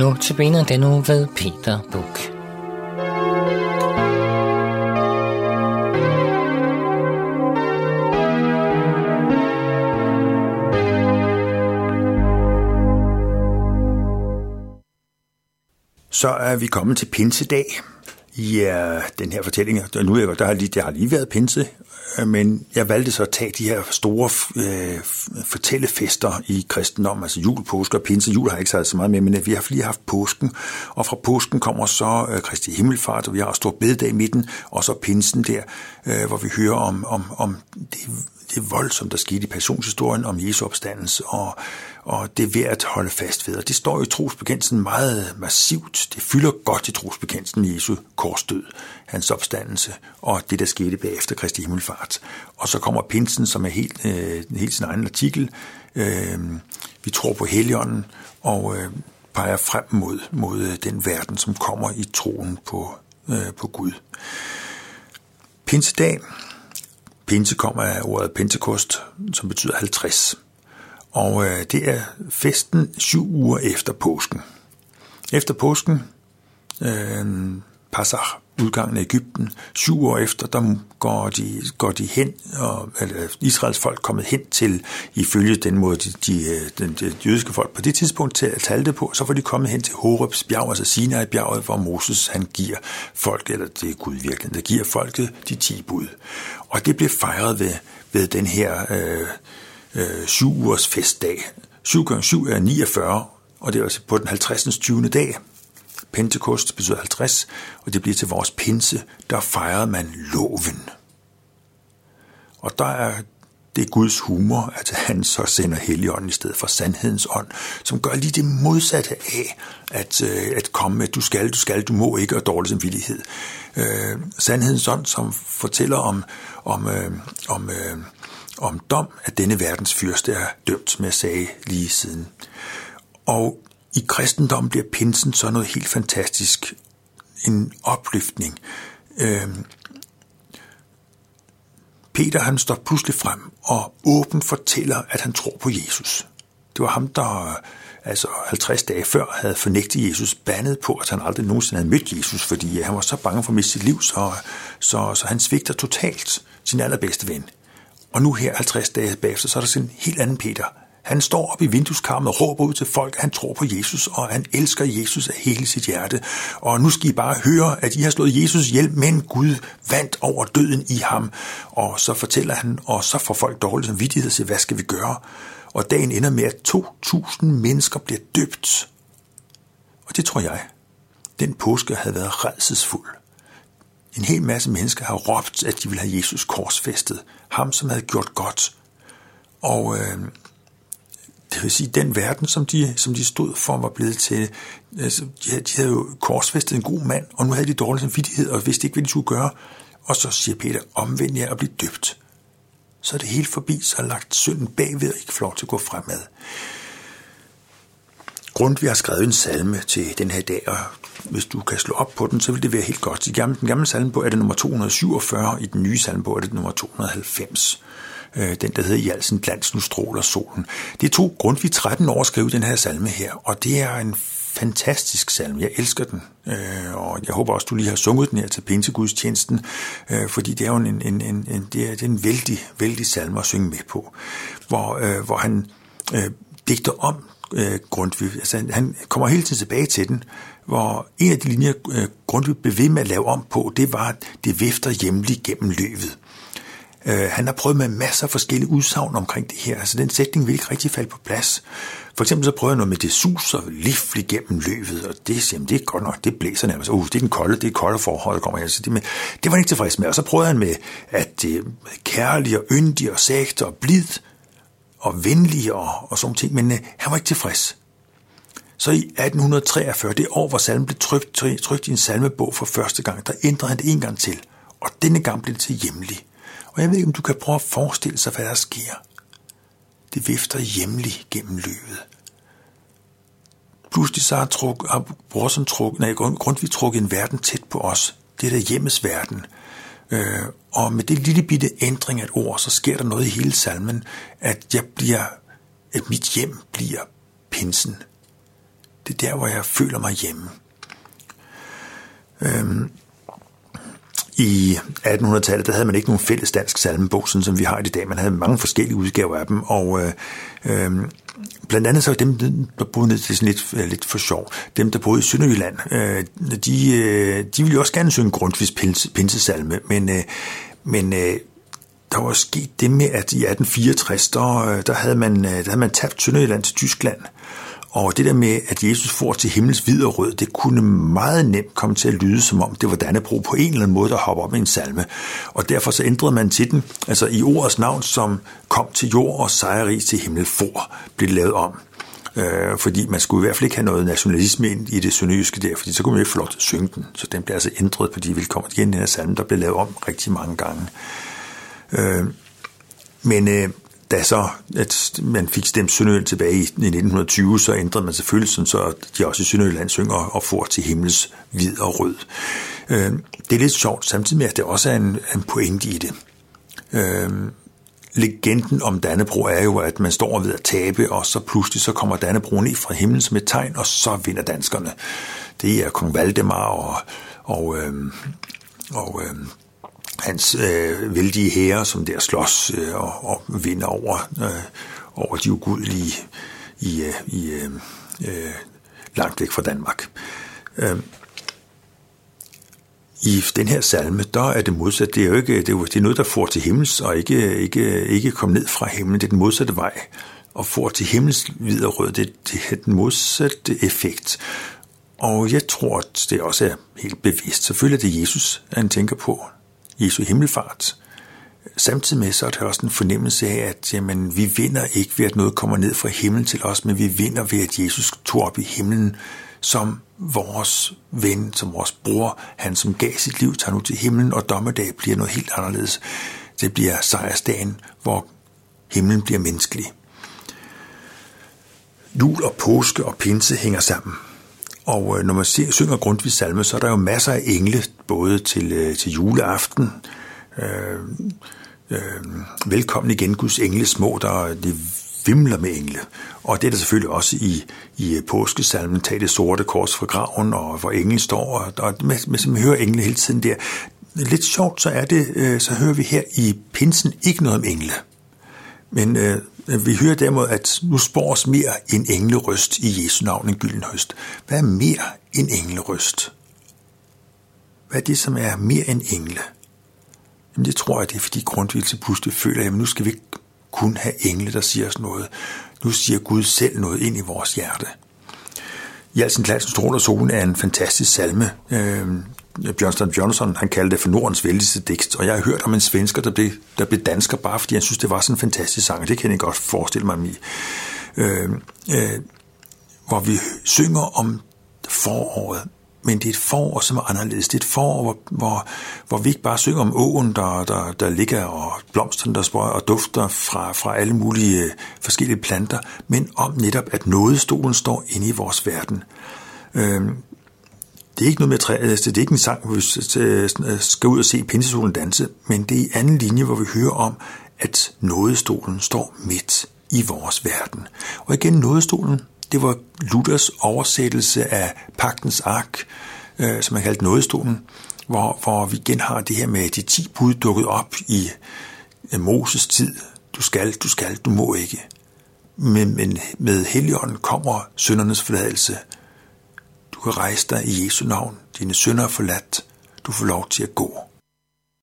Nu til benet den uge ved Peter Buk. Så er vi kommet til pinsedag i ja, den her fortælling. Nu er der har lige, der har lige været pinse, Øh, men jeg valgte så at tage de her store øh, fortællefester i kristendom, altså jul, påske og pinse. Jul har jeg ikke sagt så meget med, men vi har lige haft påsken, og fra påsken kommer så øh, Kristi Himmelfart, og vi har stor bededag i midten, og så pinsen der, øh, hvor vi hører om, om, om det, det voldsomt, der skete i passionshistorien om Jesu opstandelse, og, og det er værd at holde fast ved. Og det står i trosbekendelsen meget massivt. Det fylder godt i trosbekendelsen Jesu korsdød, hans opstandelse, og det, der skete bagefter Kristi Himmelfart. Og så kommer pinsen, som er helt, øh, helt sin egen artikel. Øh, vi tror på Helligånden, og øh, peger frem mod, mod øh, den verden, som kommer i troen på, øh, på Gud. Pinsedag Pinse kommer af ordet pentekost, som betyder 50. Og øh, det er festen syv uger efter påsken. Efter påsken, øh, Passach, udgangen af Ægypten, syv år efter, der går de, går de hen, og eller Israels folk kommet hen til, ifølge den måde, de, de, øh, den, de jødiske folk på det tidspunkt til at det på, så får de kommet hen til Horebs bjerg, altså Sinai-bjerget, hvor Moses han giver folk, eller det er Gud virkelig, der giver folket de ti bud. Og det blev fejret ved, ved den her øh, øh, syv ugers festdag. 7 gange 7 er 49, og det er altså på den 50. 20. dag. Pentekost betyder 50, og det bliver til vores pinse, der fejrede man loven. Og der er det Guds humor, at han så sender Helligånden i stedet for sandhedens ånd, som gør lige det modsatte af at, øh, at komme med, du skal, du skal, du må ikke, og dårlig samvittighed. Øh, sandhedens ånd, som fortæller om, om, øh, om, øh, om dom, at denne verdens fyrste er dømt, som jeg sagde lige siden. Og i kristendom bliver pinsen så noget helt fantastisk. En opløftning. Øh, Peter han står pludselig frem og åbent fortæller, at han tror på Jesus. Det var ham, der altså 50 dage før havde fornægtet Jesus, bandet på, at han aldrig nogensinde havde mødt Jesus, fordi han var så bange for at miste sit liv, så, så, så han svigter totalt sin allerbedste ven. Og nu her 50 dage bagefter, så er der sådan en helt anden Peter. Han står op i vindueskarmen og råber ud til folk, at han tror på Jesus, og han elsker Jesus af hele sit hjerte. Og nu skal I bare høre, at I har slået Jesus ihjel, men Gud vandt over døden i ham. Og så fortæller han, og så får folk dårlig samvittighed og siger, hvad skal vi gøre? Og dagen ender med, at 2.000 mennesker bliver døbt. Og det tror jeg, den påske havde været redselsfuld. En hel masse mennesker har råbt, at de ville have Jesus korsfæstet. Ham, som havde gjort godt. Og øh, det vil sige, den verden, som de, som de stod for, var blevet til. Altså, de, havde, de havde jo korsfæstet en god mand, og nu havde de dårlig samvittighed, og vidste ikke, hvad de skulle gøre. Og så siger Peter, omvend jer og bliv døbt. Så er det helt forbi, så har lagt synden bagved og ikke får lov til at gå fremad. Grundtvig har skrevet en salme til den her dag, og hvis du kan slå op på den, så vil det være helt godt. I den gamle salmebog er det nummer 247, i den nye salmebog er det nummer 290 øh, den der hedder I al sin glans, nu stråler solen. Det tog Grundtvig 13 år at skrive den her salme her, og det er en fantastisk salme. Jeg elsker den, øh, og jeg håber også, du lige har sunget den her til Pinsegudstjenesten, øh, fordi det er jo en, en, en, en, det er, det er en vældig, vældig salme at synge med på, hvor, øh, hvor han øh, digter om øh, Grundtvig. Altså, han kommer hele tiden tilbage til den, hvor en af de linjer, øh, Grundtvig blev ved med at lave om på, det var, det vifter hjemligt gennem løvet. Øh, han har prøvet med masser af forskellige udsagn omkring det her. Altså den sætning vil ikke rigtig falde på plads. For eksempel så prøver jeg noget med, det suser livligt gennem løbet, og det, jamen, det er godt nok, det blæser nærmest. Uh, det er den kolde, det er kolde forhold, der kommer her. Så det, med, det var han ikke tilfreds med. Og så prøvede han med, at det er kærlig og yndig og sægt og blid og venlig og, og sådan ting, men øh, han var ikke tilfreds. Så i 1843, det år, hvor salmen blev trykt, trykt i en salmebog for første gang, der ændrede han det en gang til. Og denne gang blev det til hjemlig. Og jeg ved ikke, om du kan prøve at forestille sig, hvad der sker. Det vifter hjemlig gennem løvet. Pludselig så har, truk, har Brorsen truk, nej, Grundtvig trukket en verden tæt på os. Det er der hjemmes verden. Øh, og med det lille bitte ændring af et ord, så sker der noget i hele salmen, at jeg bliver, at mit hjem bliver pinsen. Det er der, hvor jeg føler mig hjemme. Øhm, i 1800-tallet, der havde man ikke nogen fælles dansk salmebog, sådan som vi har i dag. Man havde mange forskellige udgaver af dem, og øh, øh, blandt andet så dem, der boede ned til sådan lidt, øh, lidt for sjov, dem, der boede i Sønderjylland, øh, de, øh, de ville jo også gerne synge Grundtvigs pinsesalme, men, øh, men øh, der var sket det med, at i 1864, der, øh, der, havde, man, øh, der havde man tabt Sønderjylland til Tyskland, og det der med, at Jesus får til himmels hvid og rød, det kunne meget nemt komme til at lyde, som om det var Dannebro på en eller anden måde, der hopper op i en salme. Og derfor så ændrede man til den, altså i ordets navn, som kom til jord og sejrig til himmel for, blev det lavet om. Øh, fordi man skulle i hvert fald ikke have noget nationalisme ind i det sønderjyske der, fordi så kunne man ikke få lov til at synge den. Så den blev altså ændret på de vilkår. Igen den her salme, der blev lavet om rigtig mange gange. Øh, men øh, da så at man fik stemt Sønderjylland tilbage i 1920, så ændrede man selvfølgelig sådan, så de også i Sønderjylland synger og får til himmels hvid og rød. Øh, det er lidt sjovt, samtidig med, at det også er en, en pointe i det. Øh, legenden om Dannebro er jo, at man står ved at tabe, og så pludselig så kommer Dannebro ned fra himlen som et tegn, og så vinder danskerne. Det er kong Valdemar og, og, øh, og øh, hans øh, vældige hære, som der slås øh, og, og vinder over, øh, over de ugudelige i, øh, i øh, øh, langt væk fra Danmark. Øh, i den her salme, der er det modsat. Det er jo ikke, det er, jo, det er noget, der får til himmels, og ikke, ikke, ikke kom ned fra himlen. Det er den modsatte vej. Og får til himmels videre rød, det, det er den modsatte effekt. Og jeg tror, at det også er helt bevidst. Selvfølgelig er det Jesus, han tænker på, Jesu himmelfart. Samtidig med så er der også en fornemmelse af, at jamen, vi vinder ikke ved, at noget kommer ned fra himlen til os, men vi vinder ved, at Jesus tog op i himlen som vores ven, som vores bror. Han, som gav sit liv, tager nu til himlen, og dommedag bliver noget helt anderledes. Det bliver sejrsdagen, hvor himlen bliver menneskelig. Jul og påske og pinse hænger sammen. Og øh, når man ser, synger Grundtvigs salme, så er der jo masser af engle, både til, øh, til juleaften, øh, øh, velkommen igen Guds engle små, der det vimler med engle. Og det er der selvfølgelig også i, i øh, påskesalmen, tag det sorte kors fra graven, og hvor englen står, og, og med, med, man hører engle hele tiden der. Lidt sjovt, så er det, så hører vi her i pinsen ikke noget om engle. Men øh, vi hører derimod, at nu spores mere en englerøst i Jesu navn en gylden høst. Hvad er mere en englerøst? Hvad er det, som er mere end engle? Jamen det tror jeg, det er fordi Grundtvig til pludselig føler, at nu skal vi ikke kun have engle, der siger os noget. Nu siger Gud selv noget ind i vores hjerte. Jelsen Kladsens Strål og Solen er en fantastisk salme. Øh, Bjørnstad Bjørnsson, han kaldte det for Nordens vældigste digt, og jeg har hørt om en svensker, der blev, der blev dansker, bare fordi han synes, det var sådan en fantastisk sang, det kan jeg godt forestille mig i. Øh, øh, hvor vi synger om foråret, men det er et forår, som er anderledes. Det er et forår, hvor, hvor, hvor vi ikke bare synger om åen, der, der, der ligger, og blomsterne, der sprøjer, og dufter fra, fra alle mulige øh, forskellige planter, men om netop, at nådestolen står inde i vores verden. Øh, det er ikke noget med træ, altså, det er ikke en sang, hvor vi øh, skal ud og se pinsesolen danse, men det er i anden linje, hvor vi hører om, at nådestolen står midt i vores verden. Og igen, nådestolen, det var Luthers oversættelse af pagtens ark, øh, som man kaldte nådestolen, hvor, hvor vi igen har det her med de ti bud dukket op i øh, Moses tid. Du skal, du skal, du må ikke. Men, men med Helligånden kommer syndernes forladelse, du kan rejse dig i Jesu navn. Dine synder er forladt. Du får lov til at gå.